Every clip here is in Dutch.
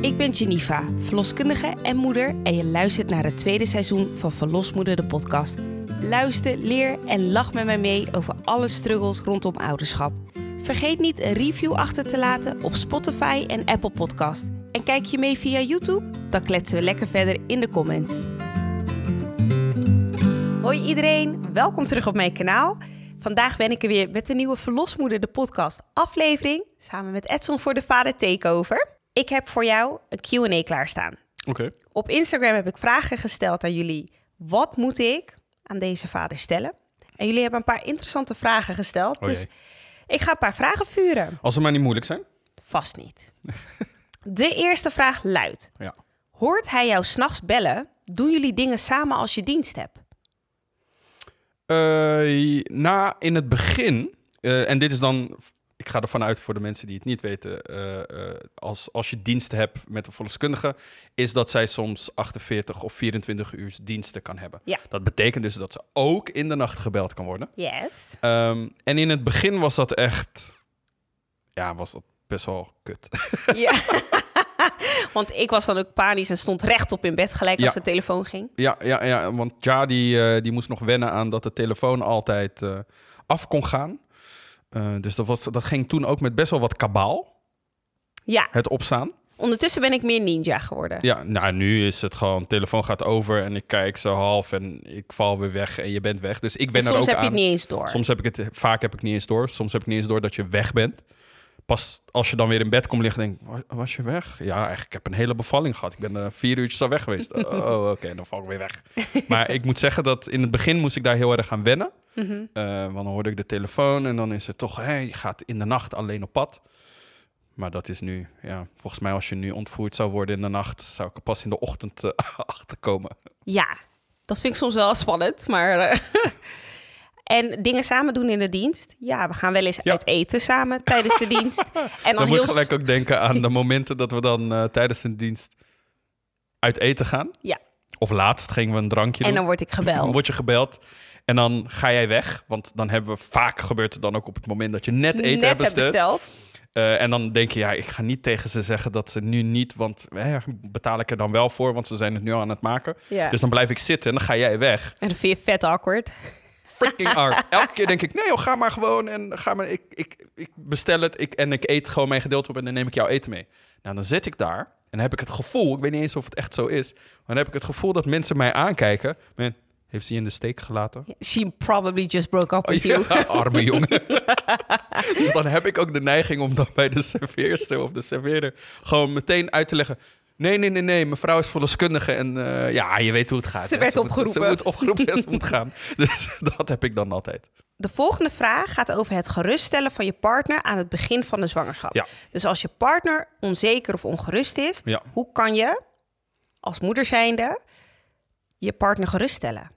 Ik ben Geneva, verloskundige en moeder en je luistert naar het tweede seizoen van Verlosmoeder de podcast. Luister, leer en lach met mij mee over alle struggles rondom ouderschap. Vergeet niet een review achter te laten op Spotify en Apple Podcast. En kijk je mee via YouTube? Dan kletsen we lekker verder in de comments. Hoi iedereen, welkom terug op mijn kanaal. Vandaag ben ik er weer met de nieuwe Verlosmoeder de podcast aflevering. Samen met Edson voor de Vader Takeover. Ik heb voor jou een Q&A klaarstaan. Oké. Op Instagram heb ik vragen gesteld aan jullie. Wat moet ik aan deze vader stellen? En jullie hebben een paar interessante vragen gesteld. Oh dus ik ga een paar vragen vuren. Als ze maar niet moeilijk zijn. Vast niet. De eerste vraag luidt. Ja. Hoort hij jou s'nachts bellen? Doen jullie dingen samen als je dienst hebt? Eh, na in het begin, eh, en dit is dan, ik ga ervan uit voor de mensen die het niet weten, eh, als, als je dienst hebt met een verloskundige, is dat zij soms 48 of 24 uur diensten kan hebben. Ja. Dat betekent dus dat ze ook in de nacht gebeld kan worden. Yes. Ehm, en in het begin was dat echt, ja, was dat best wel kut. Ja. Want ik was dan ook panisch en stond rechtop in bed gelijk als de telefoon ging. Ja, ja, ja want Ja die, eh, die moest nog wennen aan dat de telefoon altijd eh, af kon gaan. Eh, dus dat, was, dat ging toen ook met best wel wat kabaal, Ja, het opstaan. ondertussen ben ik meer ninja geworden. Ja, nou nu is het gewoon, telefoon gaat over en ik kijk zo half en ik val weer weg en je bent weg. Dus ik ben En er soms ook heb je aan. het niet eens door. Soms heb ik het, vaak heb ik niet eens door. Soms heb ik niet eens door dat je weg bent. Pas als je dan weer in bed komt liggen, denk ik, "Wa- was je weg? Ja, eigenlijk, ik heb een hele bevalling gehad. Ik ben eh, vier uurtjes al weg geweest. oh, oké, dan val ik weer weg. maar ik moet zeggen dat in het begin moest ik daar heel erg aan wennen. Mhm. Eh, want dan hoorde ik de telefoon en dan is het toch, je gaat in de nacht alleen op pad. Maar dat is nu, ja, volgens mij als je nu ontvoerd zou worden in de nacht, zou ik er pas in de ochtend eh, achterkomen. Ja, dat vind ik soms wel spannend, maar... en dingen samen doen in de dienst. Ja, we gaan wel eens Ja. uit eten samen tijdens de dienst. En dan, Dan moet heel ik gelijk ook denken aan de momenten dat we dan eh, tijdens een dienst uit eten gaan. Ja. Of laatst gingen we een drankje En doen. dan word ik gebeld. Dan word je gebeld en dan ga jij weg. Want dan hebben we vaak gebeurt het dan ook op het moment dat je net eten net hebt heb besteld. besteld. Eh, en dan denk je, ja, ik ga niet tegen ze zeggen dat ze nu niet, want eh, betaal ik er dan wel voor, want ze zijn het nu al aan het maken. Ja. Dus dan blijf ik zitten en dan ga jij weg. En dan vind je vet awkward. Freaking hard. Elke keer denk ik, nee joh, ga maar gewoon en ga maar, ik, ik, ik bestel het ik, en ik eet gewoon mijn gedeelte op en dan neem ik jouw eten mee. Nou, dan zit ik daar en dan heb ik het gevoel, ik weet niet eens of het echt zo is, maar dan heb ik het gevoel dat mensen mij aankijken. Men, heeft ze je in de steek gelaten? She probably just broke up with Oh, you. ja, arme jongen. dus dan heb ik ook de neiging om dan bij de serveerster of de serveerder gewoon meteen uit te leggen. Nee, nee, nee, nee. Mevrouw is verloskundige en eh, ja, je weet hoe het gaat. Ze hè. werd opgeroepen. Ze moet opgeroepen en ze moet gaan. Dus dat heb ik dan altijd. De volgende vraag gaat over het geruststellen van je partner aan het begin van de zwangerschap. Ja. Dus als je partner onzeker of ongerust is, Ja. hoe kan je als moeder zijnde je partner geruststellen?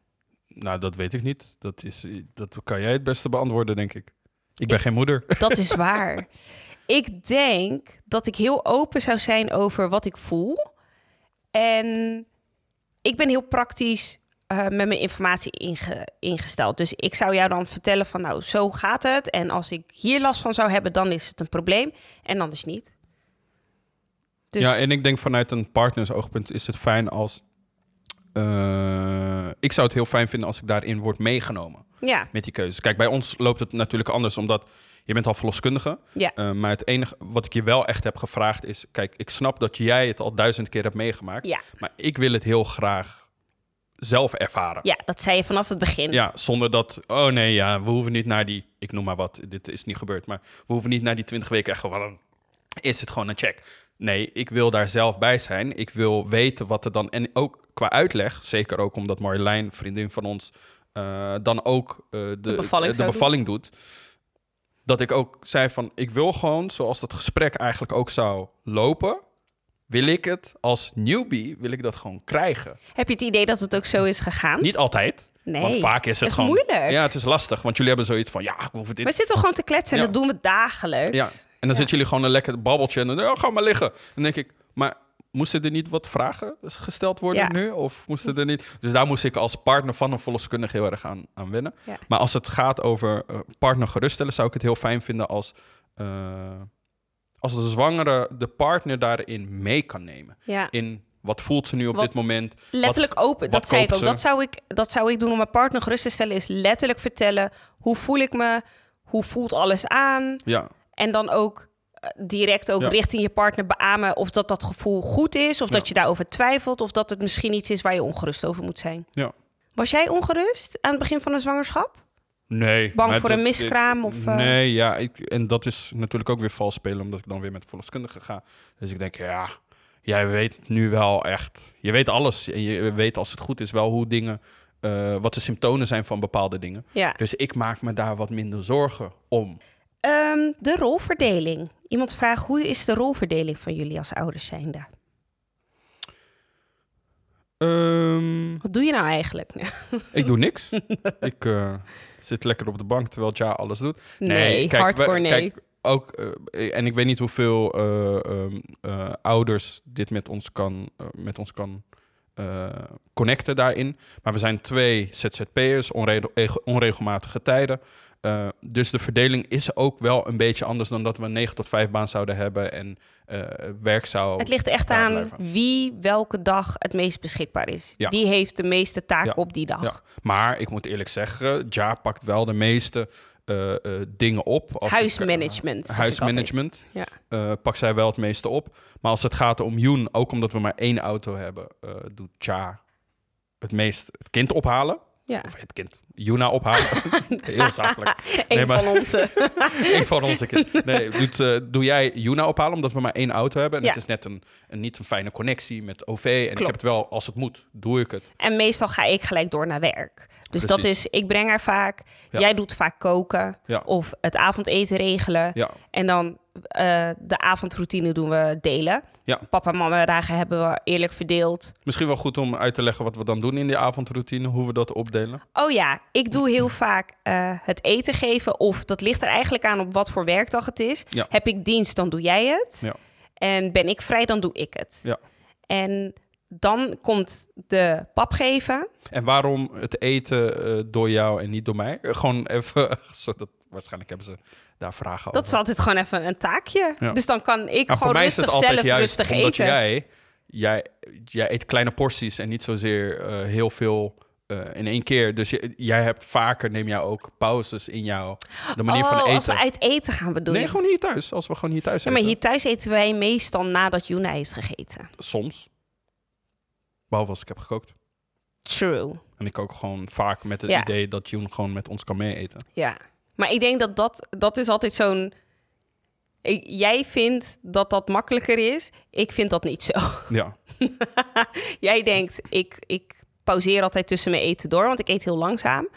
Nou, dat weet ik niet. Dat, is, dat kan jij het beste beantwoorden, denk ik. Ik ben geen moeder. Dat is waar. ik denk dat ik heel open zou zijn over wat ik voel. En ik ben heel praktisch eh, met mijn informatie inge- ingesteld. Dus ik zou jou dan vertellen van nou, zo gaat het. En als ik hier last van zou hebben, dan is het een probleem. En anders niet. Dus Ja, en ik denk vanuit een partnersoogpunt is het fijn als... eh, ik zou het heel fijn vinden als ik daarin word meegenomen. ja, met die keuzes. Kijk, bij ons loopt het natuurlijk anders, omdat je bent al verloskundige. ja, Uh, maar het enige wat ik je wel echt heb gevraagd is... Kijk, ik snap dat jij het al duizend keer hebt meegemaakt. ja, Maar ik wil het heel graag zelf ervaren. ja, dat zei je vanaf het begin. Ja, zonder dat... Oh nee, ja, we hoeven niet naar die... Ik noem maar wat, dit is niet gebeurd. Maar we hoeven niet naar die twintig weken echt gewoon... Is het gewoon een check. Nee, ik wil daar zelf bij zijn. Ik wil weten wat er dan... En ook qua uitleg, zeker ook omdat Marjolein, vriendin van ons... eh, dan ook eh, de, bevalling de bevalling doet. Dat ik ook zei van... Ik wil gewoon, zoals dat gesprek eigenlijk ook zou lopen... Wil ik het als newbie, wil ik dat gewoon krijgen. Heb je het idee dat het ook zo is gegaan? Niet altijd. nee. Want vaak is het is gewoon... moeilijk. Ja, het is lastig. Want jullie hebben zoiets van... Ja, ik hoef dit... We zitten gewoon te kletsen en Ja. dat doen we dagelijks. Ja. En dan zitten jullie gewoon een lekker babbeltje... En dan ga maar liggen. Dan denk ik... Maar moesten er niet wat vragen gesteld worden Ja. nu? Of moesten er niet... Dus daar moest ik als partner van een verloskundige heel erg aan, aan wennen. Ja. Maar als het gaat over eh, partner geruststellen... zou ik het heel fijn vinden als... eh, als de zwangere de partner daarin mee kan nemen. Ja. In wat voelt ze nu op Wat- dit moment? Letterlijk open, wat dat zei ik ook. ze? Dat zou ik, dat zou ik doen om mijn partner gerust te stellen. Is letterlijk vertellen, hoe voel ik me? Hoe voelt alles aan? Ja, En dan ook eh, direct ook Ja. richting je partner beamen of dat dat gevoel goed is, of Ja. dat je daarover twijfelt, of dat het misschien iets is waar je ongerust over moet zijn. ja. Was jij ongerust aan het begin van een zwangerschap? Nee. Bang voor dat- een miskraam dit- of, eh? Nee, ja. Ik, en dat is natuurlijk ook weer vals spelen, omdat ik dan weer met de verloskundige ga. Dus ik denk, ja, jij weet nu wel echt... Je weet alles. En je weet als het goed is wel hoe dingen... eh, wat de symptomen zijn van bepaalde dingen. Ja. Dus ik maak me daar wat minder zorgen om. Ehm, de rolverdeling. Iemand vraagt, hoe is de rolverdeling van jullie als ouders zijnde? Ehm, Wat doe je nou eigenlijk? ik doe niks. ik eh, zit lekker op de bank terwijl Ja alles doet. Nee, kijk, hardcore we- nee. Kijk, ook, eh, en ik weet niet hoeveel eh, ehm, eh, ouders dit met ons kan, met ons kan connecten daarin. Maar we zijn twee ZZP'ers, onregel- ege- onregelmatige tijden. Eh, dus de verdeling is ook wel een beetje anders dan dat we een 9 tot 5 baan zouden hebben en eh, werk zou. Het ligt echt aan blijven. wie welke dag het meest beschikbaar is. Ja. Die heeft de meeste taak Ja. op die dag. Ja. Maar ik moet eerlijk zeggen, Ja pakt wel de meeste eh, dingen op. Als Huismanagement, ik huismanagement. Ja. pakt zij wel het meeste op. Maar als het gaat om Joen, ook omdat we maar één auto hebben, doet Ja het meest het kind ophalen. Ja. Of het kind, Juna ophalen. Heel zakelijk. Een Nee, maar- van onze. Eén van onze kind. Nee, doet, eh, doe jij Juna ophalen, omdat we maar één auto hebben. En Ja. het is net een, een niet een fijne connectie met OV. En ik heb het wel, als het moet, doe ik het. En meestal ga ik gelijk door naar werk. Dus dat is, ik breng haar vaak. Ja. Jij doet vaak koken of het avondeten regelen. En dan eh, de avondroutine doen we delen. Ja. Papa en mama dagen hebben we eerlijk verdeeld. Misschien wel goed om uit te leggen wat we dan doen in die avondroutine, hoe we dat opdelen. Oh ja, ik doe heel vaak eh, het eten geven. Of dat ligt er eigenlijk aan op wat voor werkdag het is. Ja. Heb ik dienst, dan doe jij het. Ja. En ben ik vrij, dan doe ik het. Ja. En dan komt de pap geven. En waarom het eten eh, door jou en niet door mij? Gewoon even, zodat waarschijnlijk hebben ze daar vragen Dat is altijd gewoon even een taakje. Ja. Dus dan kan ik Nou, voor gewoon mij is het rustig zelf juist rustig omdat eten. jij, jij, jij eet kleine porties en niet zozeer eh, heel veel eh, in één keer. Dus je- jij hebt vaker, neem jij ook pauzes in jou, de manier oh, van eten. als we uit eten gaan bedoel nee, gewoon hier thuis. Als we gewoon hier thuis Ja, maar eten. hier thuis eten wij meestal nadat Juna heeft gegeten. Soms. Behalve als ik heb gekookt. True. En ik kook gewoon vaak met het Ja. idee dat Joen gewoon met ons kan mee eten. Ja. Maar ik denk dat dat, dat is altijd zo'n... Ik- Jij vindt dat dat makkelijker is. Ik vind dat niet zo. Ja, Jij denkt, ik, ik pauzeer altijd tussen mijn eten door, want ik eet heel langzaam.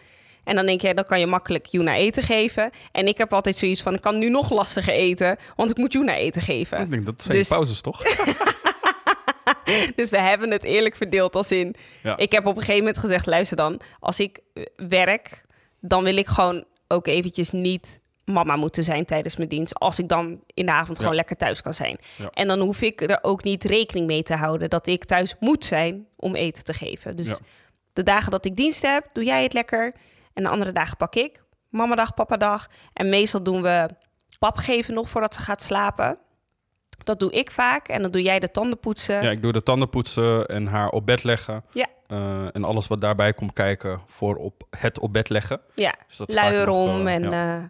En dan denk jij, dan kan je makkelijk Juna eten geven. En ik heb altijd zoiets van, ik kan nu nog lastiger eten, want ik moet Juna eten geven. ik denk dat zijn Dus- pauzes toch? Dus we hebben het eerlijk verdeeld als in... Ja. Ik heb op een gegeven moment gezegd, luister dan, als ik eh, werk, dan wil ik gewoon ook eventjes niet mama moeten zijn tijdens mijn dienst. Als ik dan in de avond Ja. gewoon lekker thuis kan zijn. Ja. En dan hoef ik er ook niet rekening mee te houden dat ik thuis moet zijn om eten te geven. Dus Ja. de dagen dat ik dienst heb, doe jij het lekker. En de andere dagen pak ik. Mamadag, papadag. En meestal doen we pap geven nog voordat ze gaat slapen. Dat doe ik vaak. En dan doe jij de tanden poetsen. Ja, ik doe de tanden poetsen en haar op bed leggen. Ja. Eh, en alles wat daarbij komt kijken voor op het op bed leggen. Ja, Dus dat luier om. eh, en, ja. eh,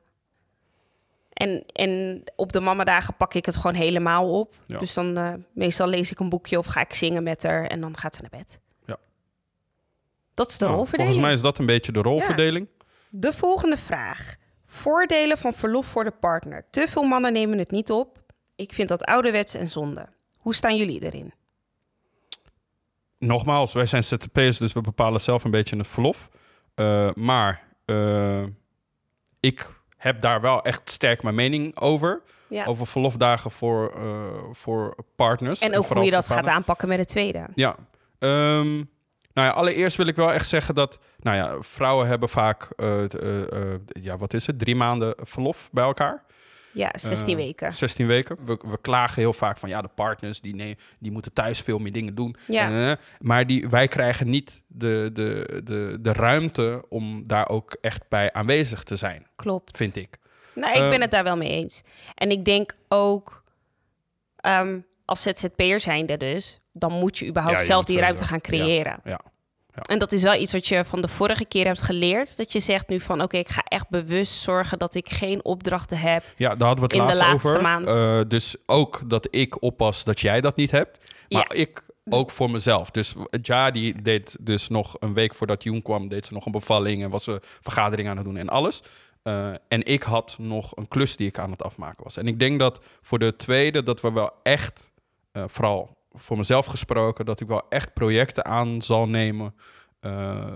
en, en op de mamadagen pak ik het gewoon helemaal op. Ja. Dus dan meestal lees ik een boekje of ga ik zingen met haar en dan gaat ze naar bed. Ja. Dat is de Nou, rolverdeling. volgens mij is dat een beetje de rolverdeling. De volgende vraag. Voordelen van verlof voor de partner. Te veel mannen nemen het niet op. Ik vind dat ouderwets en zonde. Hoe staan jullie erin? Nogmaals, wij zijn ZZP'ers, dus we bepalen zelf een beetje het verlof. Eh, maar eh, ik heb daar wel echt sterk mijn mening over. Ja. Over verlofdagen voor, eh, voor partners. en ook hoe je dat gaat aanpakken met de tweede. Ja. Ehm, nou ja, allereerst wil ik wel echt zeggen dat... Nou ja, vrouwen hebben vaak... ja, wat is het? Drie maanden verlof bij elkaar. Ja, 16 Eh, weken. 16 weken. We, we klagen heel vaak van ja, de partners die, nee, die moeten thuis veel meer dingen doen. Ja. Eh, maar die, wij krijgen niet de, de, de, de ruimte om daar ook echt bij aanwezig te zijn, Klopt. vind ik. Nou, ik ben Ehm, het daar wel mee eens. En ik denk ook, ehm, als ZZP'er zijnde dus, dan moet je überhaupt Ja, je zelf die ruimte gaan creëren. Ja. En dat is wel iets wat je van de vorige keer hebt geleerd. Dat je zegt nu van, oké, ik ga echt bewust zorgen dat ik geen opdrachten heb. Ja, daar hadden we het In de laatst laatste over. maand. Eh, dus ook dat ik oppas dat jij dat niet hebt. Maar Ja. ik ook voor mezelf. Dus Ja, die deed dus nog een week voordat Joen kwam... deed ze nog een bevalling en was ze vergadering aan het doen en alles. Eh, en ik had nog een klus die ik aan het afmaken was. En ik denk dat voor de tweede dat we wel echt... eh, vooral voor mezelf gesproken... dat ik wel echt projecten aan zal nemen... eh,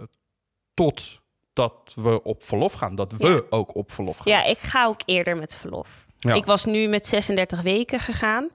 tot dat we op verlof gaan. Dat we Ja. ook op verlof gaan. Ja, ik ga ook eerder met verlof. Ja. Ik was nu met 36 weken gegaan.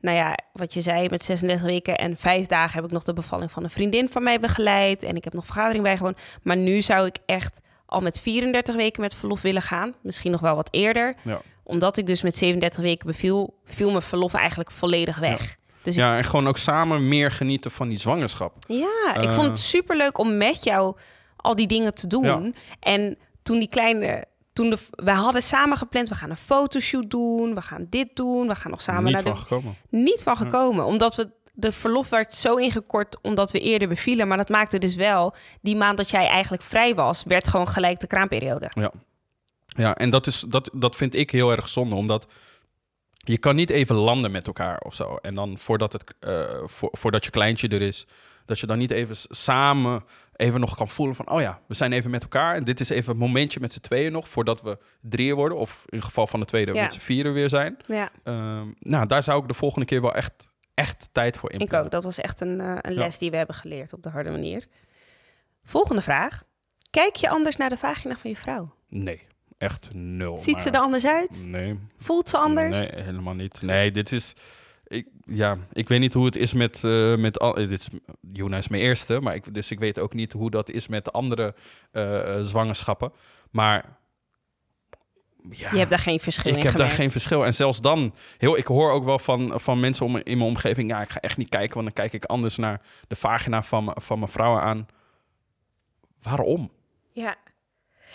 Nou ja, wat je zei, met 36 weken en vijf dagen heb ik nog de bevalling van een vriendin van mij begeleid. En ik heb nog vergadering bijgewoond. Maar nu zou ik echt al met 34 weken met verlof willen gaan. Misschien nog wel wat eerder. Ja. Omdat ik dus met 37 weken beviel, viel mijn verlof eigenlijk volledig weg. Dus Ja, en gewoon ook samen meer genieten van die zwangerschap. Ja, ik Eh. vond het superleuk om met jou al die dingen te doen. Ja. En toen die kleine... Toen de, we hadden samen gepland, we gaan een fotoshoot doen, we gaan dit doen, we gaan nog samen Niet naar van de... gekomen. Niet van gekomen, omdat we... De verlof werd zo ingekort omdat we eerder bevielen. Maar dat maakte dus wel, die maand dat jij eigenlijk vrij was, werd gewoon gelijk de kraamperiode. Ja, ja en dat, is, dat, dat vind ik heel erg zonde, omdat je kan niet even landen met elkaar of zo. En dan voordat, het, eh, vo- voordat je kleintje er is, dat je dan niet even samen even nog kan voelen van... oh ja, we zijn even met elkaar en dit is even een momentje met z'n tweeën nog... voordat we drieën worden, of in geval van de tweede Ja. met z'n vieren weer zijn. Ja, Ehm, nou, daar zou ik de volgende keer wel echt, echt tijd voor ik inplannen. ook. Dat was echt een, eh, een Ja. les die we hebben geleerd op de harde manier. Volgende vraag. Kijk je anders naar de vagina van je vrouw? Nee, echt nul. Ziet ze er anders uit? Nee, Voelt ze anders? Nee, helemaal niet. Nee, dit is. Ik, ja, ik weet niet hoe het is met. eh met al, dit is, Juna is mijn eerste, maar ik, dus ik weet ook niet hoe dat is met andere eh, eh, zwangerschappen. Maar. Ja, Je hebt daar geen verschil ik in heb daar geen verschil. En zelfs dan, heel, ik hoor ook wel van, van mensen om, in mijn omgeving. Ja, ik ga echt niet kijken, want dan kijk ik anders naar de vagina van, van mijn vrouwen aan. Waarom? Ja.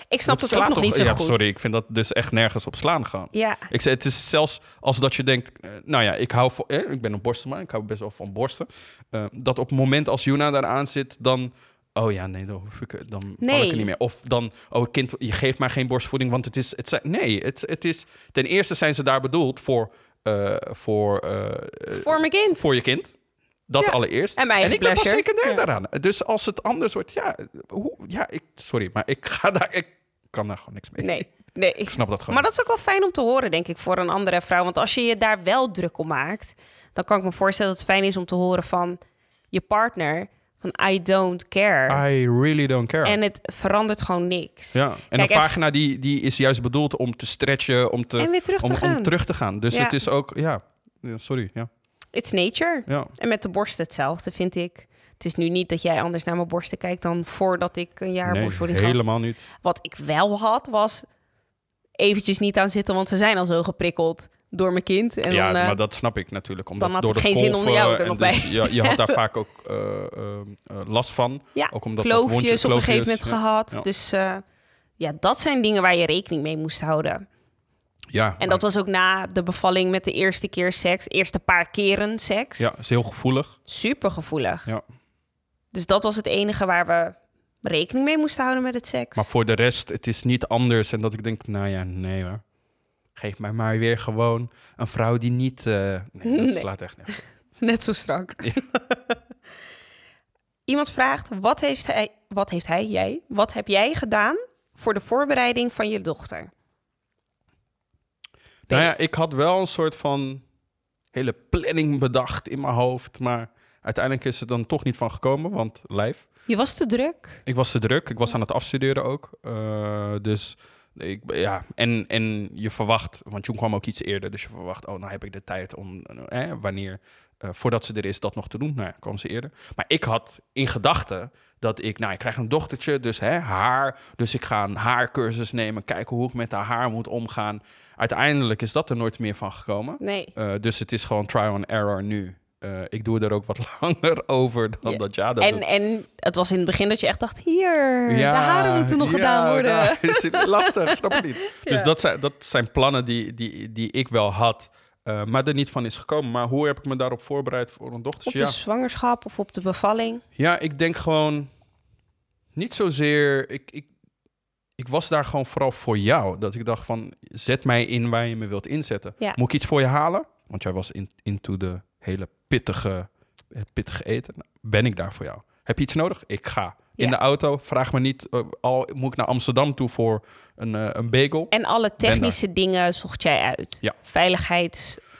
Ik snap Dat het ook nog niet zo ja, goed. Sorry, ik vind dat dus echt nergens op slaan gaan. Ja, Ik zei, het is zelfs als dat je denkt, eh, nou ja, ik hou van, eh, ik ben een borstenman, ik hou best wel van borsten. Eh, dat op het moment als Juna daar aan zit, dan, oh ja, nee, dan, hoef ik, dan val ik Nee. er niet meer. Of dan, oh kind, je geeft maar geen borstvoeding, want het is, het zijn, nee, het, het is, ten eerste zijn ze daar bedoeld voor, voor, voor mijn kind. voor je kind. Dat Ja. allereerst. En ik ben pas secundair Ja. daaraan. Dus als het anders wordt, ja, hoe, ja, ik, sorry, maar ik ga daar, ik kan daar gewoon niks mee. Nee, nee. Ik snap dat gewoon. Maar dat is ook wel fijn om te horen, denk ik, voor een andere vrouw. Want als je je daar wel druk om maakt, dan kan ik me voorstellen dat het fijn is om te horen van je partner van I don't care. I really don't care. En het verandert gewoon niks. Ja, en Kijk, een en- vagina die, die is juist bedoeld om te stretchen, om, te, En weer terug te om, gaan. om terug te gaan. Dus Ja. het is ook, ja, sorry, ja. It's nature. ja. En met de borsten hetzelfde, vind ik. Het is nu niet dat jij anders naar mijn borsten kijkt dan voordat ik een jaar Nee, borstvoeding gaf. helemaal niet. Wat ik wel had, was eventjes niet aan zitten, want ze zijn al zo geprikkeld door mijn kind. En ja, dan, eh, maar dat snap ik natuurlijk. Omdat dan had door het geen zin om jou er nog dus bij Je, had daar vaak ook eh, eh, last van. ja, Ook omdat dat kloofjes wondje- op een gegeven moment kloofjes, gehad. ja. Dus ja, dat zijn dingen waar je rekening mee moest houden. Ja, En dat was ook na de bevalling met de eerste keer seks, eerste paar keren seks. ja, is heel gevoelig. Super gevoelig. Ja. Dus dat was het enige waar we rekening mee moesten houden met het seks. Maar voor de rest, het is niet anders. En dat ik denk, nou ja, nee hoor. Geef mij maar weer gewoon een vrouw die niet... nee, dat Nee. slaat echt nergens. Net zo strak. Iemand vraagt, wat heeft, hij, wat heeft hij, jij, wat heb jij gedaan voor de voorbereiding van je dochter? Nou ja, ik had wel een soort van hele planning bedacht in mijn hoofd. Maar uiteindelijk is het dan toch niet van gekomen, want lijf. Je was te druk. Ik was te druk. Ik was aan het afstuderen ook. Eh, dus ik, ja, en, en je verwacht, want Jong kwam ook iets eerder. Dus je verwacht, oh, nou heb ik de tijd om, eh, wanneer eh, voordat ze er is, dat nog te doen. Nou ja, kwam ze eerder. Maar ik had in gedachten dat ik, nou, ik krijg een dochtertje, dus hè, haar. Dus ik ga een haarcursus nemen, kijken hoe ik met haar haar moet omgaan. Uiteindelijk is dat er nooit meer van gekomen. Nee. Eh, dus het is gewoon trial and error nu. Eh, ik doe er ook wat langer over dan Ja. dat ja dat En, en het was in het begin dat je echt dacht, hier, Ja, de haren moeten nog ja, gedaan worden. nou, is lastig, snap ik niet. Dus Ja. dat zijn, dat zijn plannen die, die, die ik wel had, eh, maar er niet van is gekomen. Maar hoe heb ik me daarop voorbereid voor een Op dochtertje? de Ja. zwangerschap of op de bevalling. ja, ik denk gewoon niet zozeer... Ik, ik, ik was daar gewoon vooral voor jou. Dat ik dacht van, zet mij in waar je me wilt inzetten. Ja. Moet ik iets voor je halen? Want jij was in, into de hele pittige, het pittige eten. Nou, ben ik daar voor jou? Heb je iets nodig? Ik ga. In de auto, vraag me niet, eh, al moet ik naar Amsterdam toe voor een, eh, een bagel? En alle technische dingen zocht jij uit. Ja.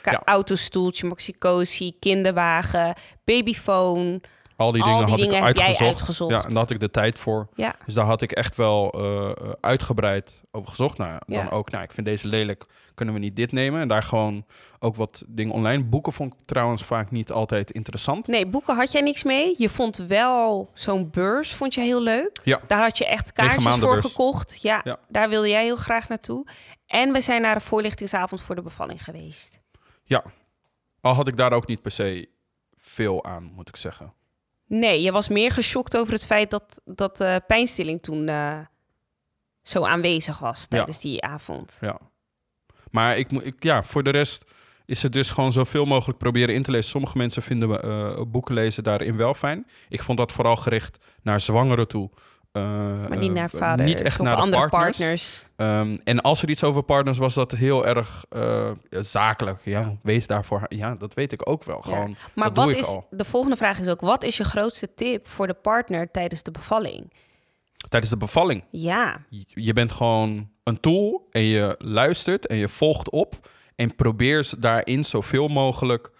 Ka- Ja. autostoeltje, maxicosi, kinderwagen, babyfoon. Al die al dingen die had dingen ik uitgezocht. uitgezocht. Ja, en daar had ik de tijd voor. Ja, Dus daar had ik echt wel eh, uitgebreid over gezocht. Nou, dan Ja. ook, nou, ik vind deze lelijk, kunnen we niet dit nemen? En daar gewoon ook wat dingen online. Boeken vond ik trouwens vaak niet altijd interessant. nee, boeken had jij niks mee. Je vond wel zo'n beurs, vond je heel leuk. Ja. Daar had je echt kaartjes voor beurs. gekocht. Ja, Ja. daar wilde jij heel graag naartoe. En we zijn naar een voorlichtingsavond voor de bevalling geweest. Ja, al had ik daar ook niet per se veel aan, moet ik zeggen. Nee, je was meer geschokt over het feit dat, dat de pijnstilling toen eh, zo aanwezig was tijdens die avond. Ja. Maar ik, ik, ja, voor de rest is het dus gewoon zoveel mogelijk proberen in te lezen. Sommige mensen vinden eh, boeken lezen daarin wel fijn. Ik vond dat vooral gericht naar zwangeren toe. Eh, Maar niet eh, naar vaders Niet echt of naar de andere partners. partners. Ehm, en als er iets over partners was, dat heel erg eh, zakelijk. Ja, wees daarvoor. Ja, dat weet ik ook wel. Gewoon, Maar wat is, al. de volgende vraag is ook, wat is je grootste tip voor de partner tijdens de bevalling? Tijdens de bevalling. Ja, Je- bent gewoon een tool en je luistert en je volgt op. En probeer ze daarin zoveel mogelijk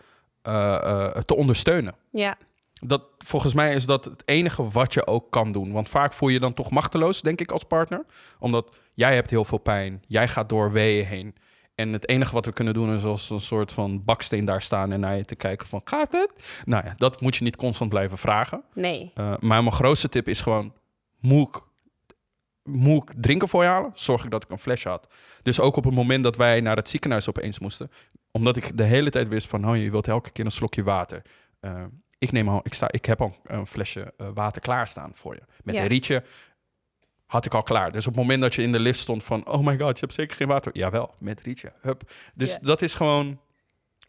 eh, eh, te ondersteunen. ja, Dat, volgens mij is dat het enige wat je ook kan doen. Want vaak voel je je dan toch machteloos, denk ik, als partner. Omdat jij hebt heel veel pijn. Jij gaat door weeën heen. En het enige wat we kunnen doen is als een soort van baksteen daar staan en naar je te kijken van, gaat het? Nou ja, dat moet je niet constant blijven vragen. nee. Uh, maar mijn grootste tip is gewoon: moet ik, moet ik drinken voor je halen? Zorg ik dat ik een flesje had. Dus ook op het moment dat wij naar het ziekenhuis opeens moesten, omdat ik de hele tijd wist van: oh, je wilt elke keer een slokje water. Uh, ik, neem al, ik, sta, ik heb al een flesje uh, water klaarstaan voor je. Met Ja. een rietje had ik al klaar. Dus op het moment dat je in de lift stond van... oh my god, je hebt zeker geen water. Jawel, met rietje. Hup. Dus Ja. dat is gewoon...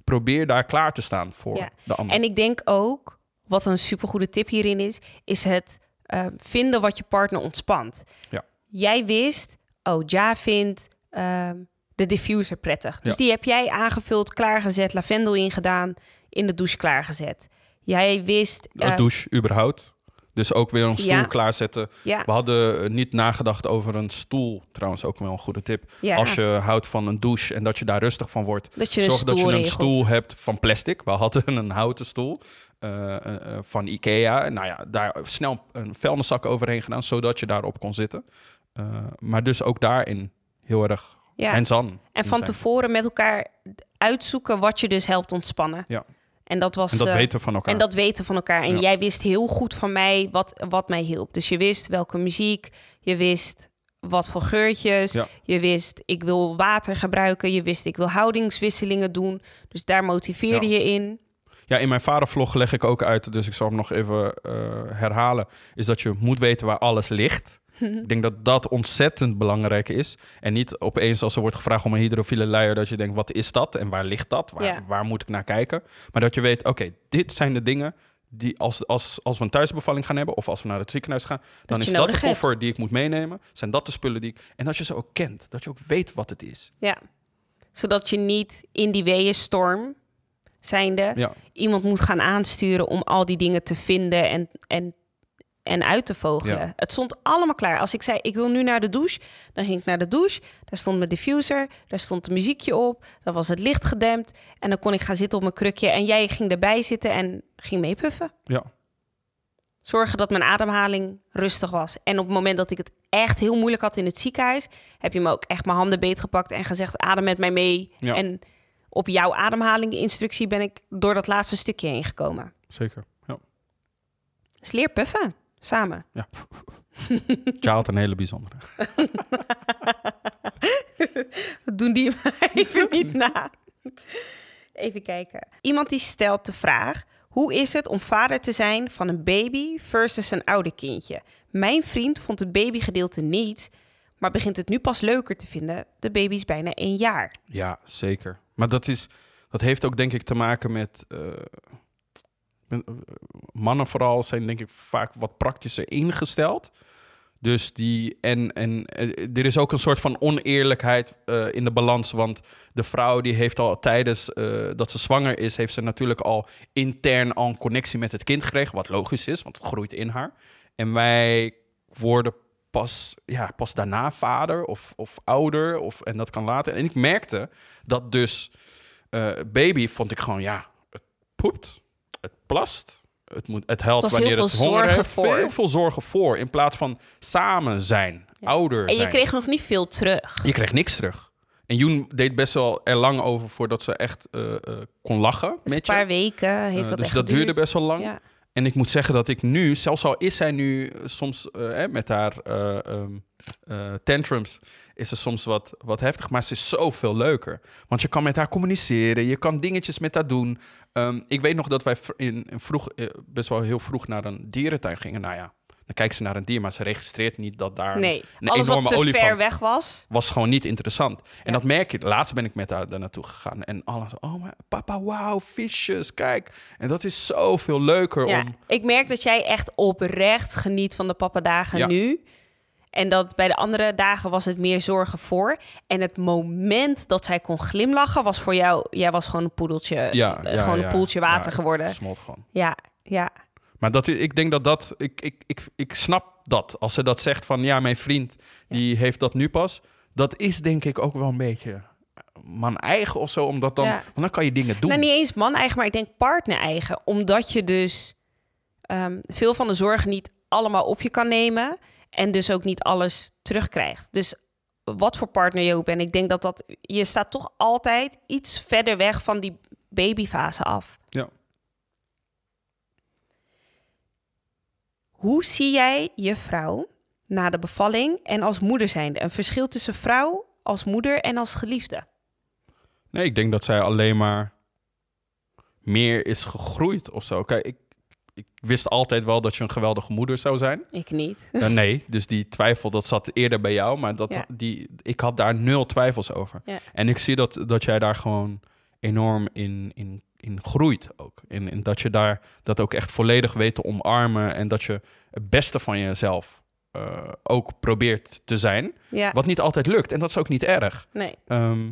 probeer daar klaar te staan voor Ja. de ander. En ik denk ook, wat een supergoede tip hierin is, is het eh, vinden wat je partner ontspant. Ja. Jij wist, oh, Ja vindt ehm, de diffuser prettig. Dus die heb jij aangevuld, klaargezet, lavendel ingedaan, in de douche klaargezet. Jij wist... Een eh, douche überhaupt. Dus ook weer een stoel Ja. klaarzetten. ja, We hadden eh, niet nagedacht over een stoel. Trouwens ook wel een goede tip. ja, Als je houdt van een douche en dat je daar rustig van wordt. dat je een Zorg dat je een regelt. stoel hebt van plastic. We hadden een houten stoel eh, van Ikea. Nou ja, daar snel een vuilniszak overheen gedaan, zodat je daarop kon zitten. Maar dus ook daarin heel erg hands-on. En van zijn. tevoren met elkaar uitzoeken wat je dus helpt ontspannen. Ja. En dat was. En dat eh, weten we van elkaar. En dat weten van elkaar. En Ja. jij wist heel goed van mij wat, wat mij hielp. Dus je wist welke muziek, je wist wat voor geurtjes, Ja. je wist ik wil water gebruiken, je wist ik wil houdingswisselingen doen. Dus daar motiveerde Ja. je in. Ja, in mijn vadervlog leg ik ook uit, dus ik zal hem nog even eh, herhalen, is dat je moet weten waar alles ligt. Ik denk dat dat ontzettend belangrijk is. En niet opeens als er wordt gevraagd om een hydrofiele luier, dat je denkt, wat is dat en waar ligt dat? Waar, Ja. waar moet ik naar kijken? Maar dat je weet, oké, dit zijn de dingen die als, als, als we een thuisbevalling gaan hebben of als we naar het ziekenhuis gaan, dan is dat de koffer die ik moet meenemen. Zijn dat de spullen die ik... En dat je ze ook kent, dat je ook weet wat het is. Ja. Zodat je niet in die weeënstorm zijnde Ja, iemand moet gaan aansturen om al die dingen te vinden en, en, en uit te vogelen. Ja. Het stond allemaal klaar. Als ik zei, ik wil nu naar de douche, dan ging ik naar de douche. Daar stond mijn diffuser, daar stond een muziekje op, dan was het licht gedempt. En dan kon ik gaan zitten op mijn krukje en jij ging erbij zitten en ging meepuffen. ja. Zorgen dat mijn ademhaling rustig was. En op het moment dat ik het echt heel moeilijk had in het ziekenhuis, heb je me ook echt mijn handen beetgepakt en gezegd: adem met mij mee. Ja. En op jouw ademhaling-instructie ben ik door dat laatste stukje heen gekomen. Zeker. Ja. Dus leer puffen, samen. ja. Child een hele bijzondere. Doen die maar even niet na. Even kijken. Iemand die stelt de vraag: hoe is het om vader te zijn van een baby versus een oude kindje? Mijn vriend vond het babygedeelte niet, maar begint het nu pas leuker te vinden. De baby is bijna één jaar. Ja, zeker. Maar dat, is, dat heeft ook denk ik te maken met... eh, eh, mannen vooral zijn denk ik vaak wat praktischer ingesteld. Dus die... En, en eh, er is ook een soort van oneerlijkheid eh, in de balans. Want de vrouw die heeft al tijdens dat ze zwanger is... heeft ze natuurlijk al intern al een connectie met het kind gekregen. Wat logisch is, want het groeit in haar. En wij worden pas, ja, pas daarna vader of, of ouder. Of, en dat kan later. En ik merkte dat dus baby vond ik gewoon, ja, het poept, het plast. Het, moet, het helpt Het wanneer het honger zorgen heeft. voor. Veel, veel zorgen voor. In plaats van samen zijn, ouder En je zijn. kreeg nog niet veel terug. Je kreeg niks terug. En Joen deed best wel er lang over voordat ze echt eh, eh, kon lachen Dus met een paar je. weken heeft Eh, dat dus echt dat duurde geduurd. best wel lang. Ja. En ik moet zeggen dat ik nu, zelfs al is zij nu soms eh, met haar eh, tantrums, is ze soms wat, wat heftig, maar ze is zoveel leuker. Want je kan met haar communiceren, je kan dingetjes met haar doen. Ehm, ik weet nog dat wij in, in vroeg, eh, best wel heel vroeg naar een dierentuin gingen. Nou ja, dan kijkt ze naar een dier, maar ze registreert niet dat daar Nee, een alles enorme wat te olifant ver weg was. was gewoon niet interessant. En Ja. dat merk je. Laatst ben ik met haar daar naartoe gegaan. En alles, oh maar papa, wauw, visjes, kijk. En dat is zoveel leuker Ja. om... Ik merk dat jij echt oprecht geniet van de papadagen Ja. nu. En dat bij de andere dagen was het meer zorgen voor. En het moment dat zij kon glimlachen was voor jou... Jij was gewoon een poedeltje, Ja, eh, ja, gewoon een poeltje water Ja, geworden. Smolt gewoon. Ja, ja. Maar dat, ik denk dat dat... Ik, ik, ik, ik snap dat. Als ze dat zegt van... Ja, mijn vriend, die heeft dat nu pas. Dat is denk ik ook wel een beetje man eigen of zo. Omdat dan... Ja. Want dan kan je dingen doen. Nou, niet eens man-eigen, maar ik denk partner-eigen. Omdat je dus ehm, veel van de zorgen niet allemaal op je kan nemen. En dus ook niet alles terugkrijgt. Dus wat voor partner je ook bent, ik denk dat dat... Je staat toch altijd iets verder weg van die babyfase af. Ja. Hoe zie jij je vrouw na de bevalling en als moeder zijnde? Een verschil tussen vrouw als moeder en als geliefde? Nee, ik denk dat zij alleen maar meer is gegroeid of zo. Kijk, ik, ik wist altijd wel dat je een geweldige moeder zou zijn. Ik niet. Nee, dus die twijfel dat zat eerder bij jou, maar dat, Ja. die, ik had daar nul twijfels over. Ja. En ik zie dat, dat jij daar gewoon enorm in, in, in groeit ook. En, en dat je daar dat ook echt volledig weet te omarmen en dat je het beste van jezelf eh, ook probeert te zijn. Ja, Wat niet altijd lukt en dat is ook niet erg. nee. Ehm,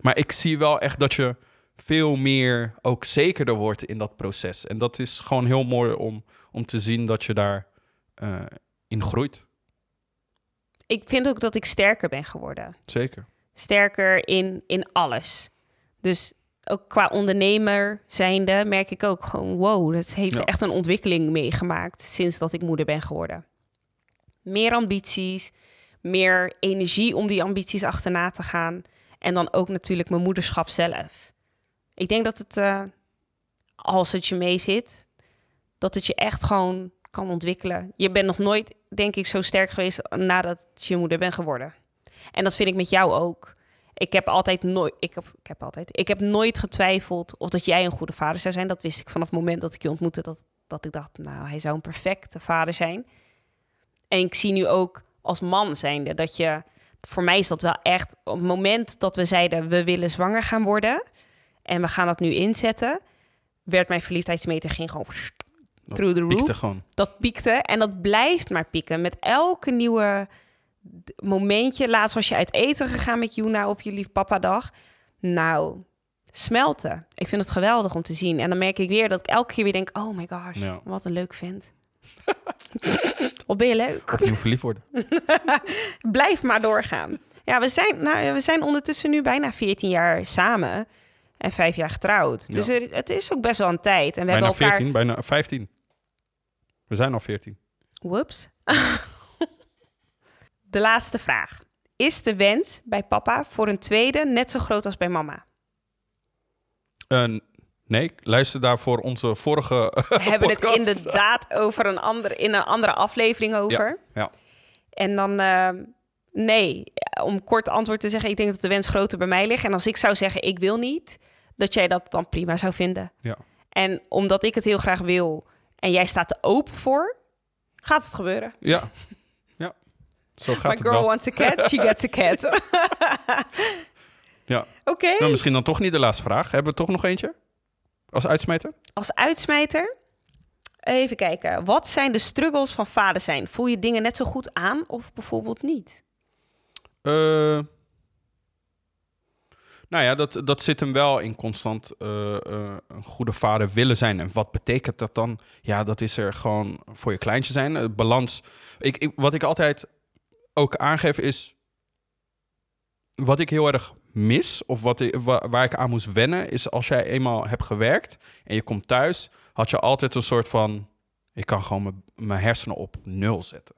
maar ik zie wel echt dat je veel meer ook zekerder wordt in dat proces. En dat is gewoon heel mooi om, om te zien dat je daar eh, in groeit. Ik vind ook dat ik sterker ben geworden. Zeker. sterker in, in alles. Dus ook qua ondernemer zijnde merk ik ook gewoon... wow, dat heeft Ja. echt een ontwikkeling meegemaakt... sinds dat ik moeder ben geworden. Meer ambities, meer energie om die ambities achterna te gaan... en dan ook natuurlijk mijn moederschap zelf. Ik denk dat het, eh, als het je mee zit... dat het je echt gewoon kan ontwikkelen. Je bent nog nooit, denk ik, zo sterk geweest... nadat je moeder bent geworden. En dat vind ik met jou ook. Ik heb altijd nooit, ik heb, ik heb altijd, ik heb nooit getwijfeld of dat jij een goede vader zou zijn. Dat wist ik vanaf het moment dat ik je ontmoette, dat, dat ik dacht, nou, hij zou een perfecte vader zijn. En ik zie nu ook als man zijnde dat je, voor mij is dat wel echt, op het moment dat we zeiden, we willen zwanger gaan worden en we gaan dat nu inzetten, werd mijn verliefdheidsmeter ging gewoon Dat through the roof piekte gewoon. dat piekte en dat blijft maar pieken. Met elke nieuwe momentje. Laatst was je uit eten gegaan met Juna op jullie papadag. Nou, smelten. Ik vind het geweldig om te zien. En dan merk ik weer dat ik elke keer weer denk... oh my gosh, Ja. wat een leuk vent. wat ben je leuk. Opnieuw verliefd worden. Blijf maar doorgaan. Ja, we zijn, nou, we zijn ondertussen nu bijna 14 jaar samen... en vijf jaar getrouwd. Dus er, het is ook best wel een tijd. En we bijna hebben elkaar... 14, bijna 15. We zijn al 14. Whoops. de laatste vraag. Is de wens bij papa voor een tweede net zo groot als bij mama? Eh, nee, luister daarvoor onze vorige We hebben het inderdaad over een andere, in een andere aflevering over. Ja. En dan, eh, nee, om kort antwoord te zeggen, ik denk dat de wens groter bij mij ligt. En als ik zou zeggen, ik wil niet, dat jij dat dan prima zou vinden. Ja. En omdat ik het heel graag wil en jij staat er open voor, gaat het gebeuren. Ja. ja. Zo gaat My het girl wel. wants a cat, she gets a cat. Ja. Oké, Nou, misschien dan toch niet de laatste vraag. Hebben we toch nog eentje? Als uitsmijter? als uitsmijter. Even kijken. Wat zijn de struggles van vader zijn? Voel je dingen net zo goed aan of bijvoorbeeld niet? Eh, nou ja, dat, dat zit hem wel in constant eh, eh, een goede vader willen zijn. En wat betekent dat dan? Ja, dat is er gewoon voor je kleintje zijn. Het balans. Ik, ik, wat ik altijd ook aangeef is... Wat ik heel erg mis, of wat waar ik aan moest wennen... is als jij eenmaal hebt gewerkt en je komt thuis... had je altijd een soort van... Ik kan gewoon mijn- hersenen op nul zetten.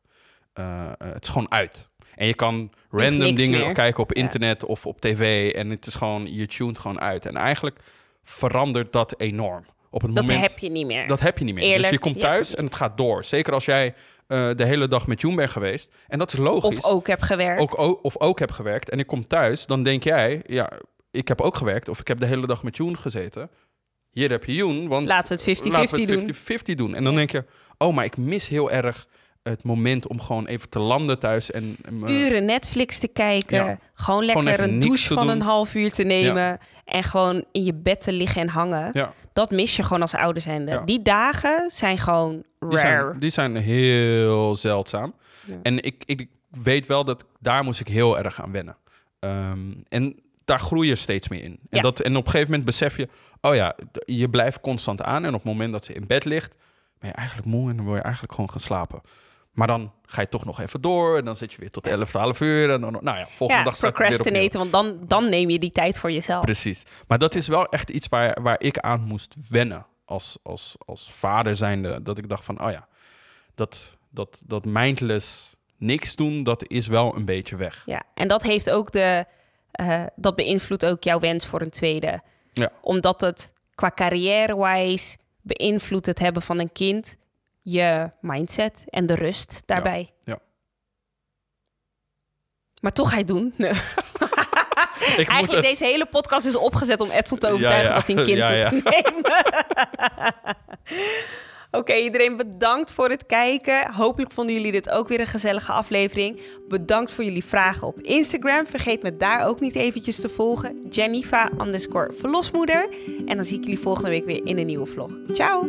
Eh, eh, het is gewoon uit. En je kan random dingen meer. kijken op Ja. internet of op tv. En het is gewoon, je tuned gewoon uit. En eigenlijk verandert dat enorm. Op het Dat moment, heb je niet meer. dat heb je niet meer. dus je komt thuis en het gaat door. Zeker als jij eh, de hele dag met Joen bent geweest. En dat is logisch. of ook heb gewerkt. Ook, ook- of ook heb gewerkt. En ik kom thuis, dan denk jij, ja, ik heb ook gewerkt. Of ik heb de hele dag met Joen gezeten. Hier heb je Joen, want Laten we het 50-50 laten we doen. het 50-50 doen. En dan denk je, oh, maar ik mis heel erg het moment om gewoon even te landen thuis. En, en me- Uren Netflix te kijken. Ja. Gewoon lekker een douche van doen. een half uur te nemen. En gewoon in je bed te liggen en hangen. ja, Dat mis je gewoon als ouder zijnde. Die dagen zijn gewoon die rare. zijn, die zijn heel zeldzaam. En ik, ik weet wel dat daar moest ik heel erg aan wennen. Ehm, en daar groei je steeds meer in. En, Ja. dat, en op een gegeven moment besef je, oh ja, je blijft constant aan. En op het moment dat ze in bed ligt, ben je eigenlijk moe en dan wil je eigenlijk gewoon gaan slapen. Maar dan ga je toch nog even door en dan zit je weer tot 11, 12 uur. En dan, nou ja, volgende ja, dag opnieuw. procrastinaten, want dan, dan neem je die tijd voor jezelf. Precies. Maar dat is wel echt iets waar, waar ik aan moest wennen als, als, als vader zijnde. Dat ik dacht van, oh ja, dat, dat, dat mindless niks doen, dat is wel een beetje weg. Ja, en dat heeft ook de. eh, dat beïnvloedt ook jouw wens voor een tweede. Ja. Omdat het qua carrière-wise beïnvloedt het hebben van een kind je mindset en de rust daarbij. ja. Maar toch ga je het doen. Nee. Ik moet Eigenlijk het- deze hele podcast is opgezet om Edson te Ja, overtuigen ja. dat hij een kind Ja, ja. moet nemen. Oké, iedereen bedankt voor het kijken. Hopelijk vonden jullie dit ook weer een gezellige aflevering. Bedankt voor jullie vragen op Instagram. Vergeet me daar ook niet eventjes te volgen. Jennifer underscore verlosmoeder. En dan zie ik jullie volgende week weer in een nieuwe vlog. Ciao!